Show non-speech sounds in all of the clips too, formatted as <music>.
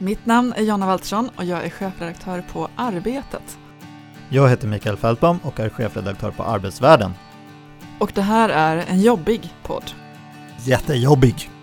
Mitt namn är Jonna Waltersson och jag är chefredaktör på Arbetet. Jag heter Mikael Fältbom och är chefredaktör på Arbetsvärlden. Och det här är en jobbig podd. Jättejobbig!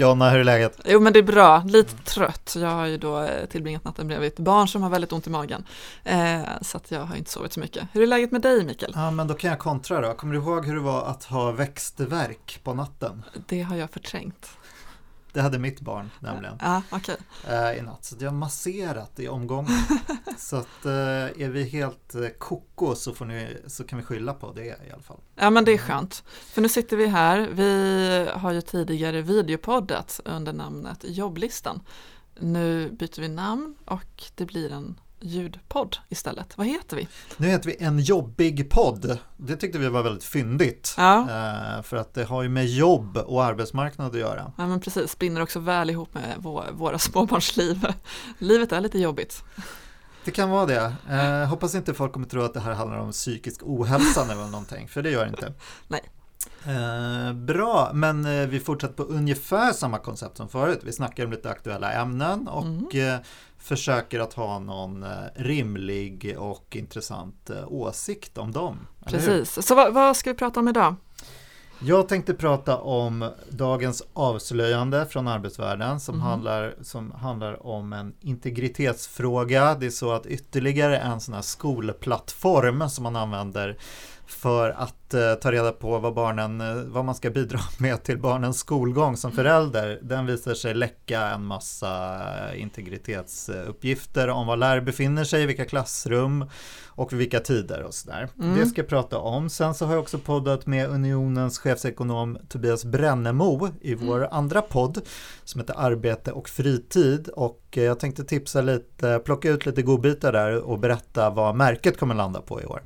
Jonna, hur är läget? Jo men det är bra, lite trött. Jag har ju då eh, tillbringat natten bredvid ett barn som har väldigt ont i magen. Eh, så att jag har inte sovit så mycket. Hur är läget med dig Mikael? Ja men då kan jag kontra då. Kommer du ihåg hur det var att ha växtverk på natten? Det har jag förträngt. Det hade mitt barn nämligen. Ja, okay. eh, I natt. Så jag har masserat i omgången. <laughs> så att eh, är vi helt eh, koko så, får ni, så kan vi skylla på det i alla fall. Ja men det är skönt. För nu sitter vi här. Vi har ju tidigare videopoddat under namnet Jobblistan. Nu byter vi namn och det blir en ljudpodd istället. Vad heter vi? Nu heter vi En jobbig podd. Det tyckte vi var väldigt fyndigt. Ja. Eh, för att det har ju med jobb och arbetsmarknad att göra. Ja men precis, spinner också väl ihop med våra <laughs> småbarnsliv. Livet är lite jobbigt. Det kan vara det. Eh, hoppas inte folk kommer tro att det här handlar om psykisk ohälsa eller någonting, för det gör det inte. Nej. Eh, bra, men eh, vi fortsätter på ungefär samma koncept som förut. Vi snackar om lite aktuella ämnen och mm. eh, försöker att ha någon rimlig och intressant åsikt om dem. Precis, så vad, vad ska vi prata om idag? Jag tänkte prata om dagens avslöjande från arbetsvärlden som, mm. handlar, som handlar om en integritetsfråga. Det är så att ytterligare en sån här skolplattform som man använder för att eh, ta reda på vad, barnen, eh, vad man ska bidra <laughs> med till barnens skolgång som förälder. Den visar sig läcka en massa integritetsuppgifter om var lärare befinner sig, vilka klassrum och vilka tider och sådär. Mm. Det ska jag prata om. Sen så har jag också poddat med Unionens chefsekonom Tobias Brännemo i vår mm. andra podd som heter Arbete och fritid och eh, jag tänkte tipsa lite, plocka ut lite godbitar där och berätta vad märket kommer landa på i år.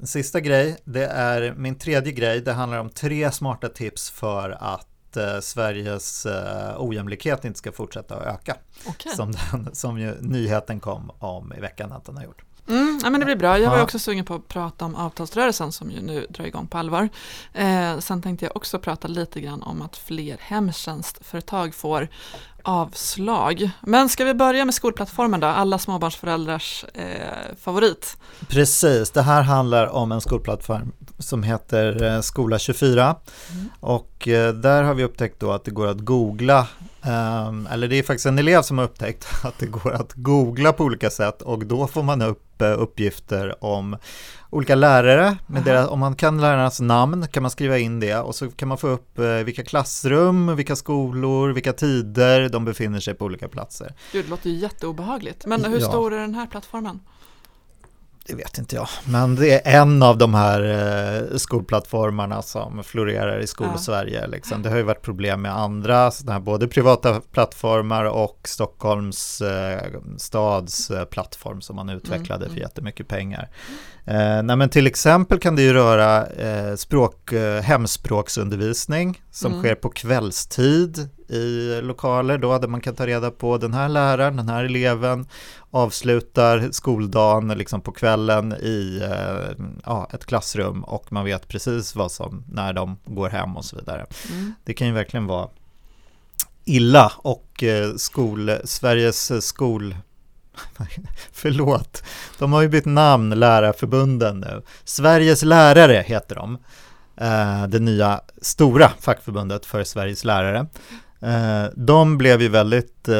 En sista grej, det är min tredje grej. Det handlar om tre smarta tips för att eh, Sveriges eh, ojämlikhet inte ska fortsätta att öka. Okay. Som, den, som ju nyheten kom om i veckan att den har gjort. Mm, ja, men det blir bra. Jag var också sugen på att prata om avtalsrörelsen som ju nu drar igång på allvar. Eh, sen tänkte jag också prata lite grann om att fler hemtjänstföretag får avslag. Men ska vi börja med skolplattformen då, alla småbarnsföräldrars eh, favorit? Precis, det här handlar om en skolplattform som heter eh, Skola 24 mm. och eh, där har vi upptäckt då att det går att googla Um, eller det är faktiskt en elev som har upptäckt <laughs> att det går att googla på olika sätt och då får man upp uh, uppgifter om olika lärare. Med deras, om man kan lärarnas namn kan man skriva in det och så kan man få upp vilka klassrum, vilka skolor, vilka tider de befinner sig på olika platser. Gud, det låter ju jätteobehagligt. Men hur ja. stor är den här plattformen? Det vet inte jag, men det är en av de här eh, skolplattformarna som florerar i skol-Sverige. Liksom. Det har ju varit problem med andra, här, både privata plattformar och Stockholms eh, stads eh, plattform som man utvecklade mm, för mm. jättemycket pengar. Eh, nej, men till exempel kan det ju röra eh, språk, hemspråksundervisning som mm. sker på kvällstid i lokaler då, där man kan ta reda på den här läraren, den här eleven avslutar skoldagen liksom på kvällen i eh, ja, ett klassrum och man vet precis vad som, när de går hem och så vidare. Mm. Det kan ju verkligen vara illa och eh, skol, Sveriges skol <laughs> Förlåt, de har ju bytt namn, Lärarförbunden nu. Sveriges lärare heter de. Eh, det nya stora fackförbundet för Sveriges lärare. Eh, de blev ju väldigt, eh,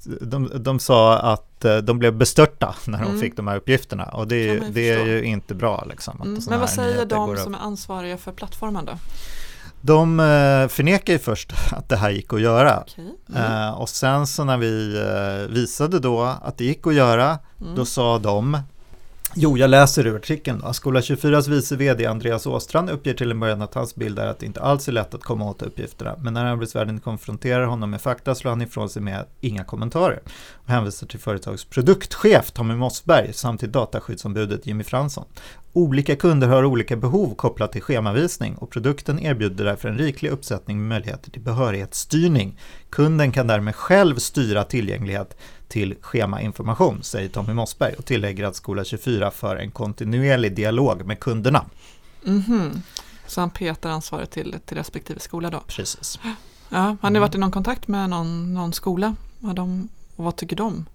<laughs> de, de sa att eh, de blev bestörta när de mm. fick de här uppgifterna och det, det är ju inte bra. Liksom, mm. Men vad säger de som är ansvariga för plattformen då? De förnekar ju först <laughs> att det här gick att göra okay. mm. och sen så när vi visade då att det gick att göra, mm. då sa de Jo, jag läser ur artikeln. Då. Skola 24s vice vd Andreas Åstrand uppger till en början att hans bild är att det inte alls är lätt att komma åt uppgifterna. Men när arbetsvärlden konfronterar honom med fakta slår han ifrån sig med inga kommentarer. Och hänvisar till företagets produktchef Tommy Mossberg samt till dataskyddsombudet Jimmy Fransson. Olika kunder har olika behov kopplat till schemavisning och produkten erbjuder därför en riklig uppsättning med möjligheter till behörighetsstyrning. Kunden kan därmed själv styra tillgänglighet till schemainformation, säger Tommy Mossberg och tillägger att Skola 24 för en kontinuerlig dialog med kunderna. Mm -hmm. Så han petar ansvaret till, till respektive skola då? Precis. Ja, har ni mm. varit i någon kontakt med någon, någon skola? Vad de, och vad tycker de?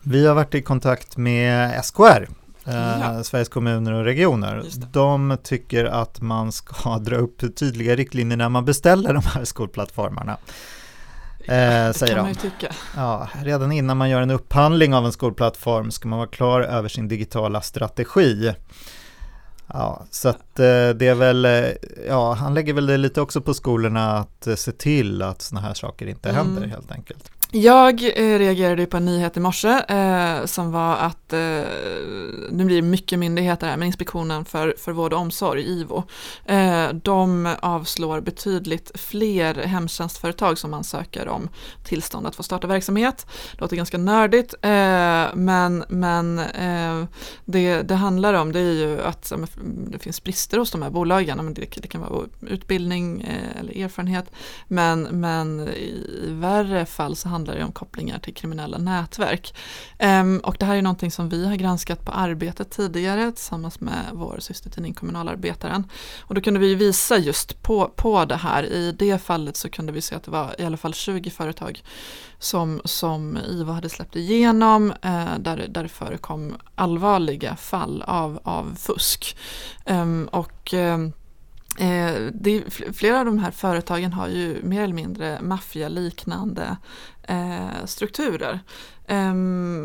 Vi har varit i kontakt med SKR, eh, Sveriges kommuner och regioner. De tycker att man ska <laughs> dra upp tydliga riktlinjer när man beställer de här skolplattformarna. Eh, säger kan man ju tycka. Ja, redan innan man gör en upphandling av en skolplattform ska man vara klar över sin digitala strategi. Ja, så att eh, det är väl, eh, ja, han lägger väl det lite också på skolorna att eh, se till att sådana här saker inte mm. händer helt enkelt. Jag eh, reagerade på en nyhet i morse eh, som var att, eh, nu blir det mycket myndigheter här, men Inspektionen för, för vård och omsorg, IVO, eh, de avslår betydligt fler hemtjänstföretag som ansöker om tillstånd att få starta verksamhet. Det låter ganska nördigt, eh, men, men eh, det det handlar om det är ju att det finns brister hos de här bolagen, det, det kan vara utbildning eh, eller erfarenhet, men, men i värre fall så handlar handlar det om kopplingar till kriminella nätverk. Um, och det här är någonting som vi har granskat på Arbetet tidigare tillsammans med vår systertidning Kommunalarbetaren. Och då kunde vi visa just på, på det här. I det fallet så kunde vi se att det var i alla fall 20 företag som, som IVO hade släppt igenom eh, där, där det förekom allvarliga fall av, av fusk. Um, och um, Eh, det, flera av de här företagen har ju mer eller mindre maffialiknande eh, strukturer. Eh,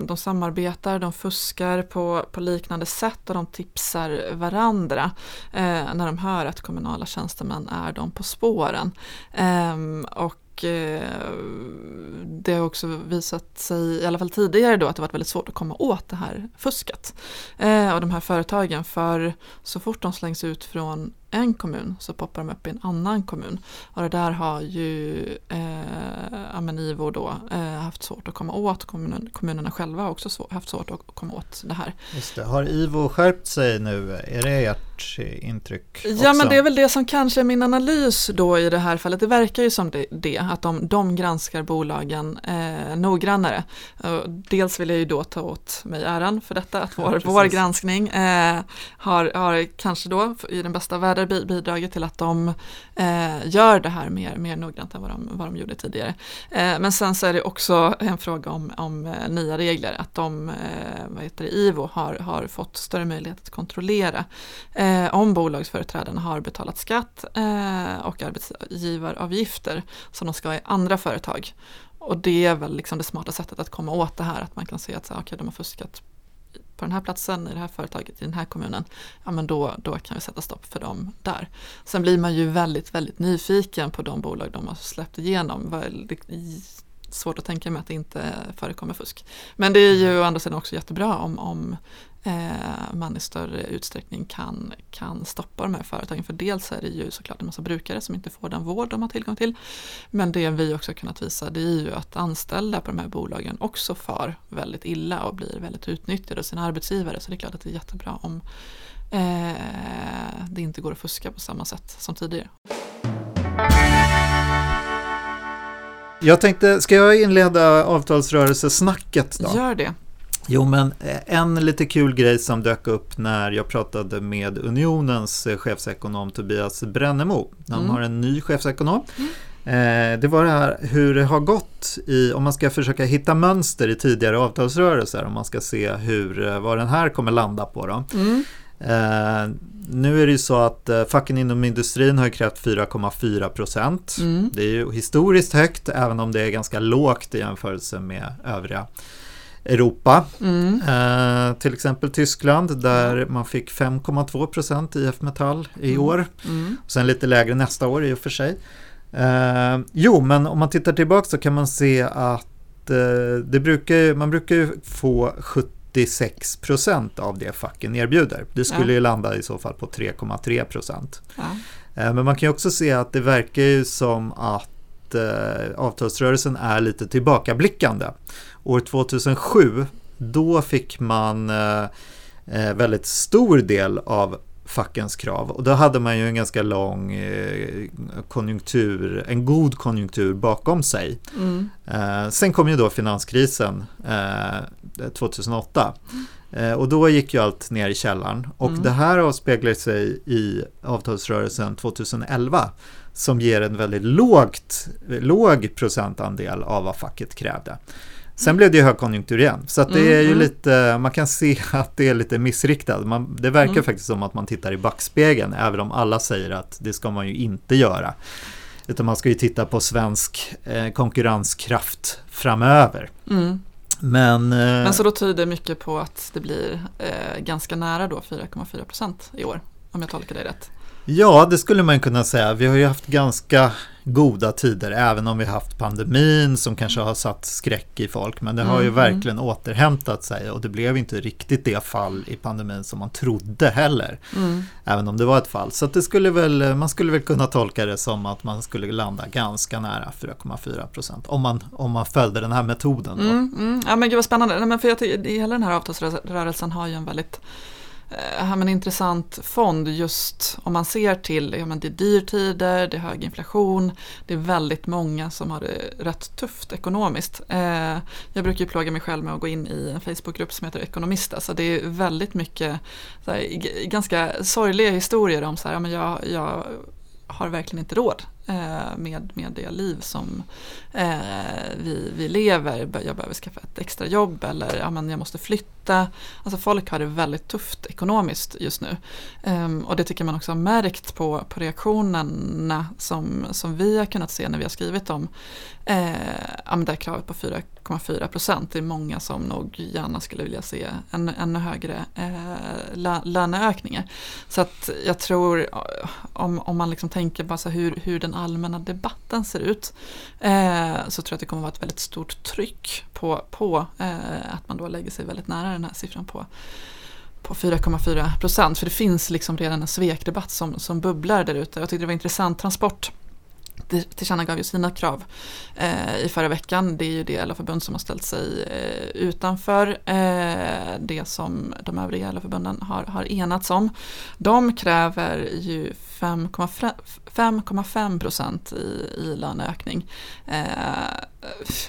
de samarbetar, de fuskar på, på liknande sätt och de tipsar varandra eh, när de hör att kommunala tjänstemän är de på spåren. Ehm, och och det har också visat sig, i alla fall tidigare då, att det varit väldigt svårt att komma åt det här fusket. Eh, och de här företagen, för så fort de slängs ut från en kommun så poppar de upp i en annan kommun. Och det där har ju eh, Amenivo då eh, haft svårt att komma åt. Kommunen, kommunerna själva har också svår, haft svårt att komma åt det här. Just det. Har IVO skärpt sig nu? Är det ert intryck? Också? Ja men det är väl det som kanske är min analys då i det här fallet. Det verkar ju som det, det att de, de granskar bolagen eh, noggrannare. dels vill jag ju då ta åt mig äran för detta, att vår, ja, vår granskning eh, har, har kanske då i den bästa världen bidragit till att de eh, gör det här mer, mer noggrant än vad de, vad de gjorde tidigare. Eh, men sen så är det också en fråga om, om eh, nya regler, att de, eh, vad heter det, IVO har, har fått större möjlighet att kontrollera eh, om bolagsföreträdarna har betalat skatt eh, och arbetsgivaravgifter som de ska i andra företag. Och det är väl liksom det smarta sättet att komma åt det här, att man kan se att okay, de har fuskat på den här platsen, i det här företaget, i den här kommunen, ja men då, då kan vi sätta stopp för dem där. Sen blir man ju väldigt, väldigt nyfiken på de bolag de har släppt igenom. Svårt att tänka mig att det inte förekommer fusk. Men det är ju å andra sidan också jättebra om, om man i större utsträckning kan, kan stoppa de här företagen. För dels är det ju såklart en massa brukare som inte får den vård de har tillgång till. Men det vi också kunnat visa det är ju att anställda på de här bolagen också far väldigt illa och blir väldigt utnyttjade av sina arbetsgivare. Så det är klart att det är jättebra om eh, det inte går att fuska på samma sätt som tidigare. Jag tänkte, ska jag inleda avtalsrörelsesnacket då? Gör det. Jo, men eh, en lite kul grej som dök upp när jag pratade med Unionens eh, chefsekonom Tobias Brännemo. Han mm. har en ny chefsekonom. Mm. Eh, det var det här hur det har gått i, om man ska försöka hitta mönster i tidigare avtalsrörelser, om man ska se hur, vad den här kommer landa på. Då. Mm. Eh, nu är det ju så att eh, facken inom industrin har krävt 4,4 procent. Mm. Det är ju historiskt högt, även om det är ganska lågt i jämförelse med övriga Europa. Mm. Eh, till exempel Tyskland där man fick 5,2 procent IF Metall i mm. år. Mm. Sen lite lägre nästa år i och för sig. Eh, jo, men om man tittar tillbaka så kan man se att eh, det brukar, man brukar få 70 86 procent av det facken erbjuder. Det skulle Ja. ju landa i så fall på 3,3 procent. Ja. Eh, Men man kan ju också se att det verkar ju som att eh, avtalsrörelsen är lite tillbakablickande. År 2007, då fick man eh, eh, väldigt stor del av fackens krav och då hade man ju en ganska lång konjunktur, en god konjunktur bakom sig. Mm. Sen kom ju då finanskrisen eh, 2008 eh, och då gick ju allt ner i källaren och Mm. det här avspeglar sig i avtalsrörelsen 2011 som ger en väldigt lågt, låg procentandel av vad facket krävde. Sen blev det ju högkonjunktur igen, så att det Mm, är ju mm. lite, man kan se <laughs> att det är lite missriktat. Man, det verkar Mm. faktiskt som att man tittar i backspegeln, även om alla säger att det ska man ju inte göra. Utan man ska ju titta på svensk eh, konkurrenskraft framöver. Mm. Men, eh, Men så då tyder mycket på att det blir eh, ganska nära då 4,4 procent i år, om jag tolkar dig rätt. Ja, det skulle man kunna säga. Vi har ju haft ganska goda tider, även om vi har haft pandemin som kanske har satt skräck i folk. Men det har ju Mm, verkligen återhämtat sig och det blev inte riktigt det fall i pandemin som man trodde heller. Mm. Även om det var ett fall. Så det skulle väl, man skulle väl kunna tolka det som att man skulle landa ganska nära 4,4 procent. Om man, om man följde den här metoden. Mm, mm. Ja men gud vad spännande. Nej, men för jag tycker, hela den här avtalsrörelsen har ju en väldigt Eh, ja, men intressant fond just om man ser till, ja, men det är dyrtider, det är hög inflation, det är väldigt många som har det rätt tufft ekonomiskt. Eh, jag brukar ju plåga mig själv med att gå in i en Facebookgrupp som heter Ekonomista, så det är väldigt mycket så här, ganska sorgliga historier om så här, ja, men jag, jag har verkligen inte råd Eh, med, med det liv som eh, vi, vi lever. Jag behöver skaffa ett extra jobb eller ja, men jag måste flytta. Alltså folk har det väldigt tufft ekonomiskt just nu. Ehm, och det tycker man också har märkt på, på reaktionerna som, som vi har kunnat se när vi har skrivit om eh, ja, men det här kravet på 4,4 procent. Det är många som nog gärna skulle vilja se en, ännu högre eh, lö, löneökningar. Så att jag tror eh, om, om man liksom tänker bara så hur, hur den allmänna debatten ser ut eh, så tror jag att det kommer vara ett väldigt stort tryck på, på eh, att man då lägger sig väldigt nära den här siffran på på 4,4 procent. För det finns liksom redan en svekdebatt som, som bubblar där ute. Jag tyckte det var intressant. Transport tillkännagav ju sina krav eh, i förra veckan. Det är ju det LO-förbund som har ställt sig eh, utanför eh, det som de övriga LO-förbunden har, har enats om. De kräver ju 5,5 5,5 procent i, i löneökning. Eh,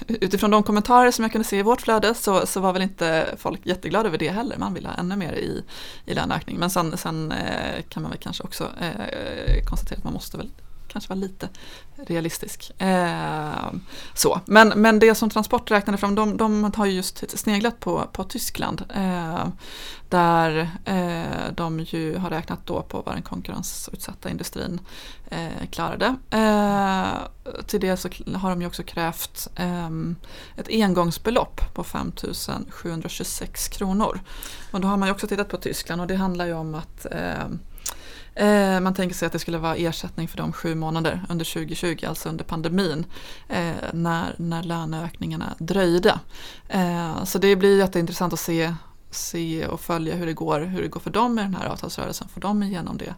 utifrån de kommentarer som jag kunde se i vårt flöde så, så var väl inte folk jätteglada över det heller. Man vill ha ännu mer i, i löneökning. Men sen, sen eh, kan man väl kanske också eh, konstatera att man måste väl kanske var lite realistisk. Eh, så. Men, men det som Transport räknade fram, de, de har ju just sneglat på, på Tyskland. Eh, där eh, de ju har räknat då på vad den konkurrensutsatta industrin eh, klarade. Eh, till det så har de ju också krävt eh, ett engångsbelopp på 5 726 kronor. Och då har man ju också tittat på Tyskland och det handlar ju om att ehm, eh, man tänker sig att det skulle vara ersättning för de sju månader under 2020, alltså under pandemin, eh, när, när löneökningarna dröjde. Eh, så det blir jätteintressant att se, se och följa hur det går, hur det går för dem i den här avtalsrörelsen. Får de igenom det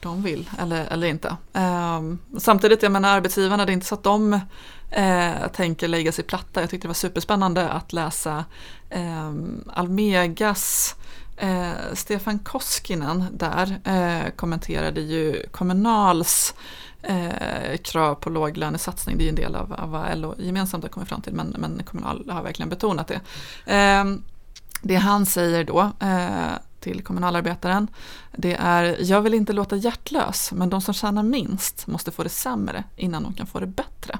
de vill eller, eller inte. Eh, samtidigt, jag menar arbetsgivarna, det är inte så att de eh, tänker lägga sig platta. Jag tyckte det var superspännande att läsa eh, Almegas Eh, Stefan Koskinen där eh, kommenterade ju Kommunals eh, krav på låglönesatsning. Det är ju en del av, av vad LO gemensamt har kommit fram till men, men Kommunal har verkligen betonat det. Eh, det han säger då eh, till kommunalarbetaren det är jag vill inte låta hjärtlös men de som tjänar minst måste få det sämre innan de kan få det bättre.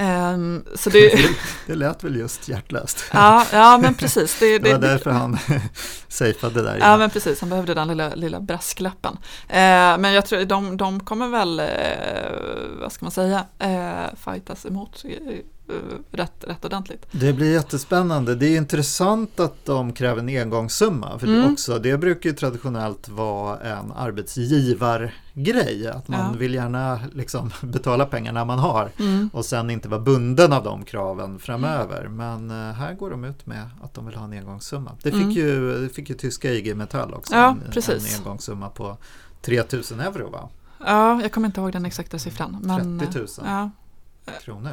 Um, så det, <laughs> det lät väl just hjärtlöst. Ja, ja men precis. Det, <laughs> det var därför han <laughs> safeade där. Ja, men precis. Han behövde den lilla, lilla brasklappen. Eh, men jag tror de, de kommer väl, eh, vad ska man säga, eh, fightas emot rätt, rätt ordentligt. Det blir jättespännande. Det är intressant att de kräver en engångssumma. För Mm. också, det brukar ju traditionellt vara en arbetsgivargrej. Att man Ja. vill gärna liksom <laughs> betala pengarna man har Mm. och sen inte vara bunden av de kraven framöver. Men eh, här går de ut med att de vill ha en engångssumma. Det fick, Mm. ju, det fick ju tyska IG Metall också. Ja, en, precis. en engångssumma på 3000 euro va? Ja, jag kommer inte ihåg den exakta siffran. Men, 30 000 Ja, kronor.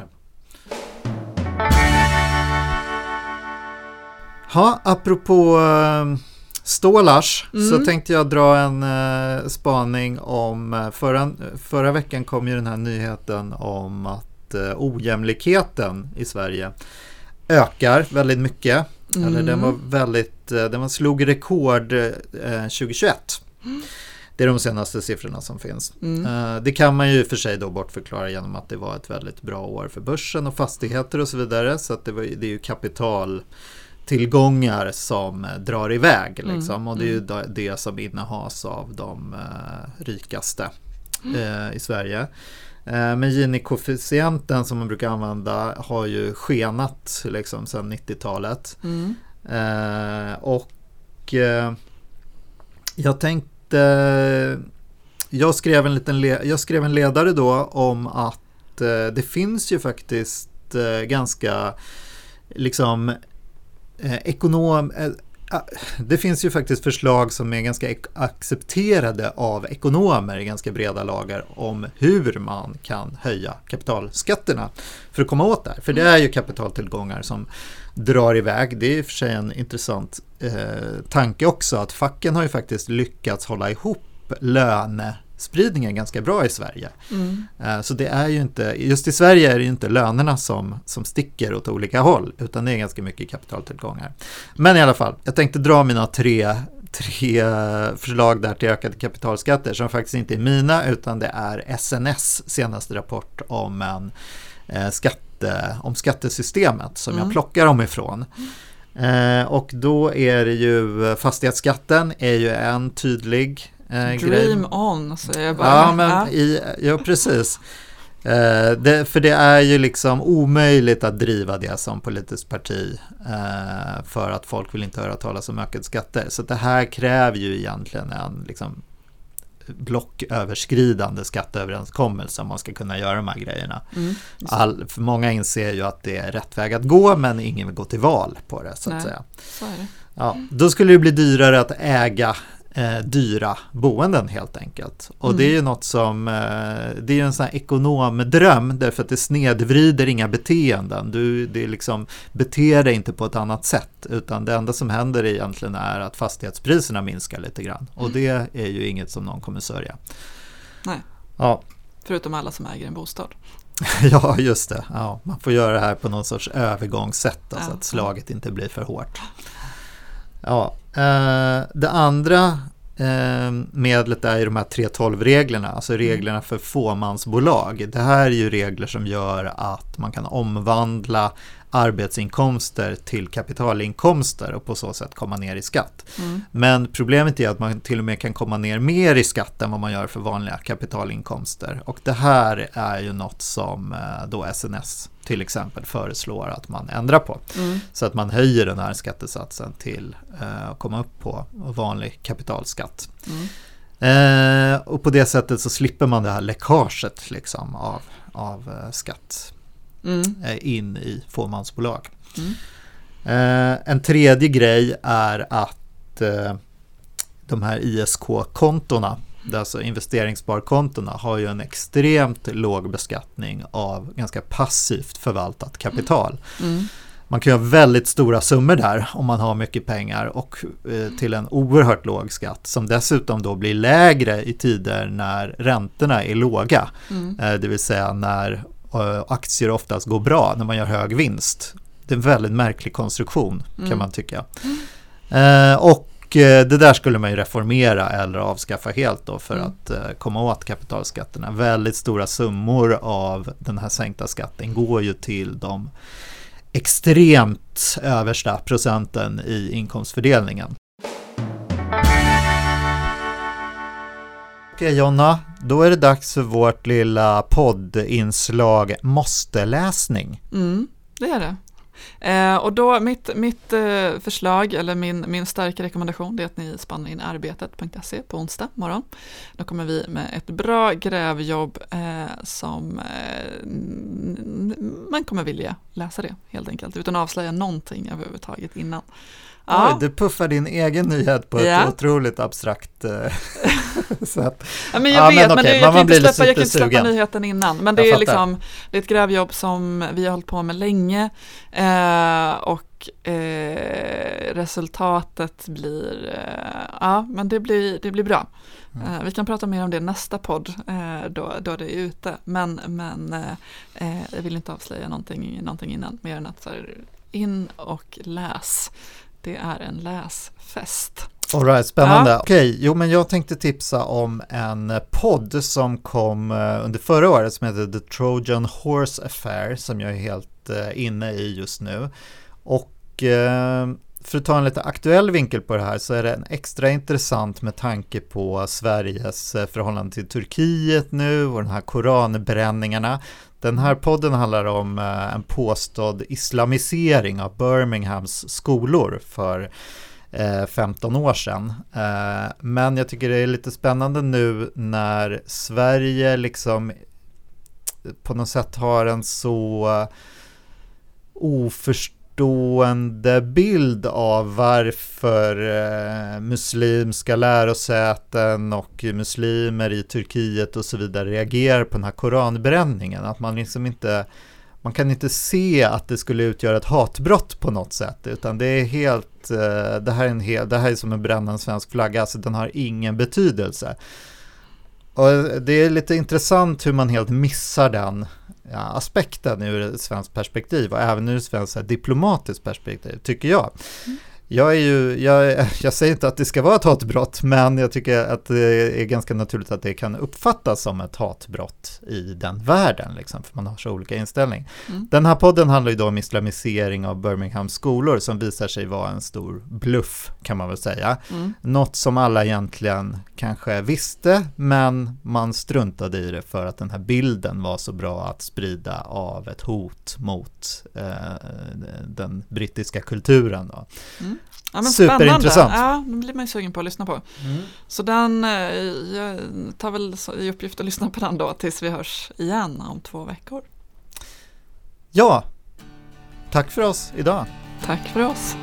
Ja, apropå uh, stålars så Mm. tänkte jag dra en eh, spaning om eh, förra, förra veckan kom ju den här nyheten om att uh, ojämlikheten i Sverige ökar väldigt mycket. Eller den var väldigt, eh, den var slog rekord eh, 2021. Det är de senaste siffrorna som finns. Mm. Eh, Det kan man ju för sig då bortförklara genom att det var ett väldigt bra år för börsen och fastigheter och så vidare. Så att det, var, det är ju kapitaltillgångar som eh, drar iväg. Mm, Liksom. Och det är ju mm. det som innehas av de eh, rikaste eh, i Sverige. Eh, men Gini-koefficienten som man brukar använda har ju skenat liksom, sedan 90-talet. Mm. Eh, och eh, jag tänkte jag skrev en liten jag skrev en ledare då om att det finns ju faktiskt ganska liksom eh, ekonom eh, ah, det finns ju faktiskt förslag som är ganska accepterade av ekonomer i ganska breda lagar om hur man kan höja kapitalskatterna för att komma åt det här. För det är ju kapitaltillgångar som drar iväg. Det är i och för sig en intressant eh, tanke också att facken har ju faktiskt lyckats hålla ihop lönespridningen ganska bra i Sverige. Mm. Eh, Så det är ju inte, just i Sverige är det ju inte lönerna som, som sticker åt olika håll, utan det är ganska mycket kapitaltillgångar. Men i alla fall, jag tänkte dra mina tre, tre förslag där till ökade kapitalskatter som faktiskt inte är mina, utan det är SNS senaste rapport om, en, eh, skatte, om skattesystemet som jag Mm. plockar dem ifrån. Eh, och då är det ju fastighetsskatten är ju en tydlig eh, grej. Dream on, säger jag bara. Ja, men i, ja precis. Eh, det, för det är ju liksom omöjligt att driva det som politiskt parti eh, för att folk vill inte höra talas om ökade skatter. Så det här kräver ju egentligen en liksom, blocköverskridande skatteöverenskommelse om man ska kunna göra de här grejerna. Mm. All, för många inser ju att det är rätt väg att gå men ingen vill gå till val på det så att Nej. säga. Så. Ja, då skulle det bli dyrare att äga eh, dyra boenden helt enkelt. Och det är ju något som, eh, det är ju en sån här ekonomdröm därför att det snedvrider inga beteenden. Du det är liksom, beter dig inte på ett annat sätt utan det enda som händer egentligen är att fastighetspriserna minskar lite grann. Och det är ju inget som någon kommer sörja. Nej. Ja, Förutom alla som äger en bostad. <laughs> ja, just det. Ja, man får göra det här på någon sorts övergångssätt, alltså Ja. att slaget inte blir för hårt. Ja, eh, det andra eh, medlet är ju de här 3.12-reglerna, alltså reglerna för fåmansbolag. Det här är ju regler som gör att man kan omvandla arbetsinkomster till kapitalinkomster och på så sätt komma ner i skatt. Mm. Men problemet är att man till och med kan komma ner mer i skatt än vad man gör för vanliga kapitalinkomster. Och det här är ju något som eh, då SNS till exempel föreslår att man ändrar på. Mm. Så att man höjer den här skattesatsen till eh, att komma upp på vanlig kapitalskatt. Mm. Eh, och på det sättet så slipper man det här läckaget liksom av, av eh, skatt Mm. eh, in i fåmansbolag. Mm. Eh, en tredje grej är att eh, de här ISK-kontona, alltså investeringssparkontona, har ju en extremt låg beskattning av ganska passivt förvaltat kapital. Mm. Man kan ju ha väldigt stora summor där om man har mycket pengar och eh, till en oerhört låg skatt som dessutom då blir lägre i tider när räntorna är låga. Mm. Eh, det vill säga när aktier oftast går bra, när man gör hög vinst. Det är en väldigt märklig konstruktion kan Mm. man tycka. Eh, och eh, det där skulle man ju reformera eller avskaffa helt då för Mm. att eh, komma åt kapitalskatterna. Väldigt stora summor av den här sänkta skatten går ju till de extremt översta procenten i inkomstfördelningen. Okej Jonna, då är det dags för vårt lilla poddinslag Måste-läsning. Mm, det är det. Eh, och då mitt, mitt eh, förslag, eller min, min starka rekommendation, det är att ni spannar in arbetet.se på onsdag morgon. Då kommer vi med ett bra grävjobb eh, som eh, man kommer vilja läsa det helt enkelt, utan att avslöja någonting överhuvudtaget innan. Ja. Oj, du puffar din egen nyhet på ett ja. otroligt abstrakt <laughs> <laughs> eh, sätt. Ja, men jag ja, vet, men, men det, jag, kan inte släppa, jag kan inte släppa nyheten innan. Men det är, liksom, det är ett grävjobb som vi har hållit på med länge eh, och eh, resultatet blir, eh, ja men det blir, det blir bra. Mm. Eh, vi kan prata mer om det nästa podd eh, då, då det är ute. Men, men jag vill inte avslöja någonting, någonting innan mer än att så här, in och läs det är en läsfest. Alright, spännande. Ja. Okej, jo men jag tänkte tipsa om en podd som kom eh, under förra året som heter The Trojan Horse Affair som jag är helt eh, inne i just nu. Och eh, för att ta en lite aktuell vinkel på det här så är det extra intressant med tanke på Sveriges förhållande till Turkiet nu och de här koranbränningarna den här podden handlar om en påstådd islamisering av Birminghams skolor för Eh, 15 år sedan. Eh, men jag tycker det är lite spännande nu när Sverige liksom på något sätt har en så oförstående bild av varför eh, muslimska lärosäten och muslimer i Turkiet och så vidare reagerar på den här koranbränningen. Att man liksom inte man kan inte se att det skulle utgöra ett hatbrott på något sätt, utan det är helt, eh, det här är, en hel, det här är som en brännande svensk flagga, alltså den har ingen betydelse. Och eh, det är lite intressant hur man helt missar den ja, aspekten ur ett svenskt perspektiv och även ur ett svenskt diplomatiskt perspektiv, tycker jag. Mm. Jag, är ju, jag, <laughs> jag säger inte att det ska vara ett hatbrott, men jag tycker att det är ganska naturligt att det kan uppfattas som ett hatbrott i den världen, liksom, för man har så olika inställning. Mm. Den här podden handlar ju då om islamisering av Birminghams skolor som visar sig vara en stor bluff, kan man väl säga. Mm. Något som alla egentligen kanske visste, men man struntade i det för att den här bilden var så bra att sprida av ett hot mot eh, den brittiska kulturen. Då. Mm. Ja, men Superintressant. Ja, nu blir man ju sugen på att lyssna på. Mm. Så den, eh, jag tar väl i uppgift att lyssna på den då tills vi hörs igen om två veckor. Ja, tack för oss idag. Tack för oss.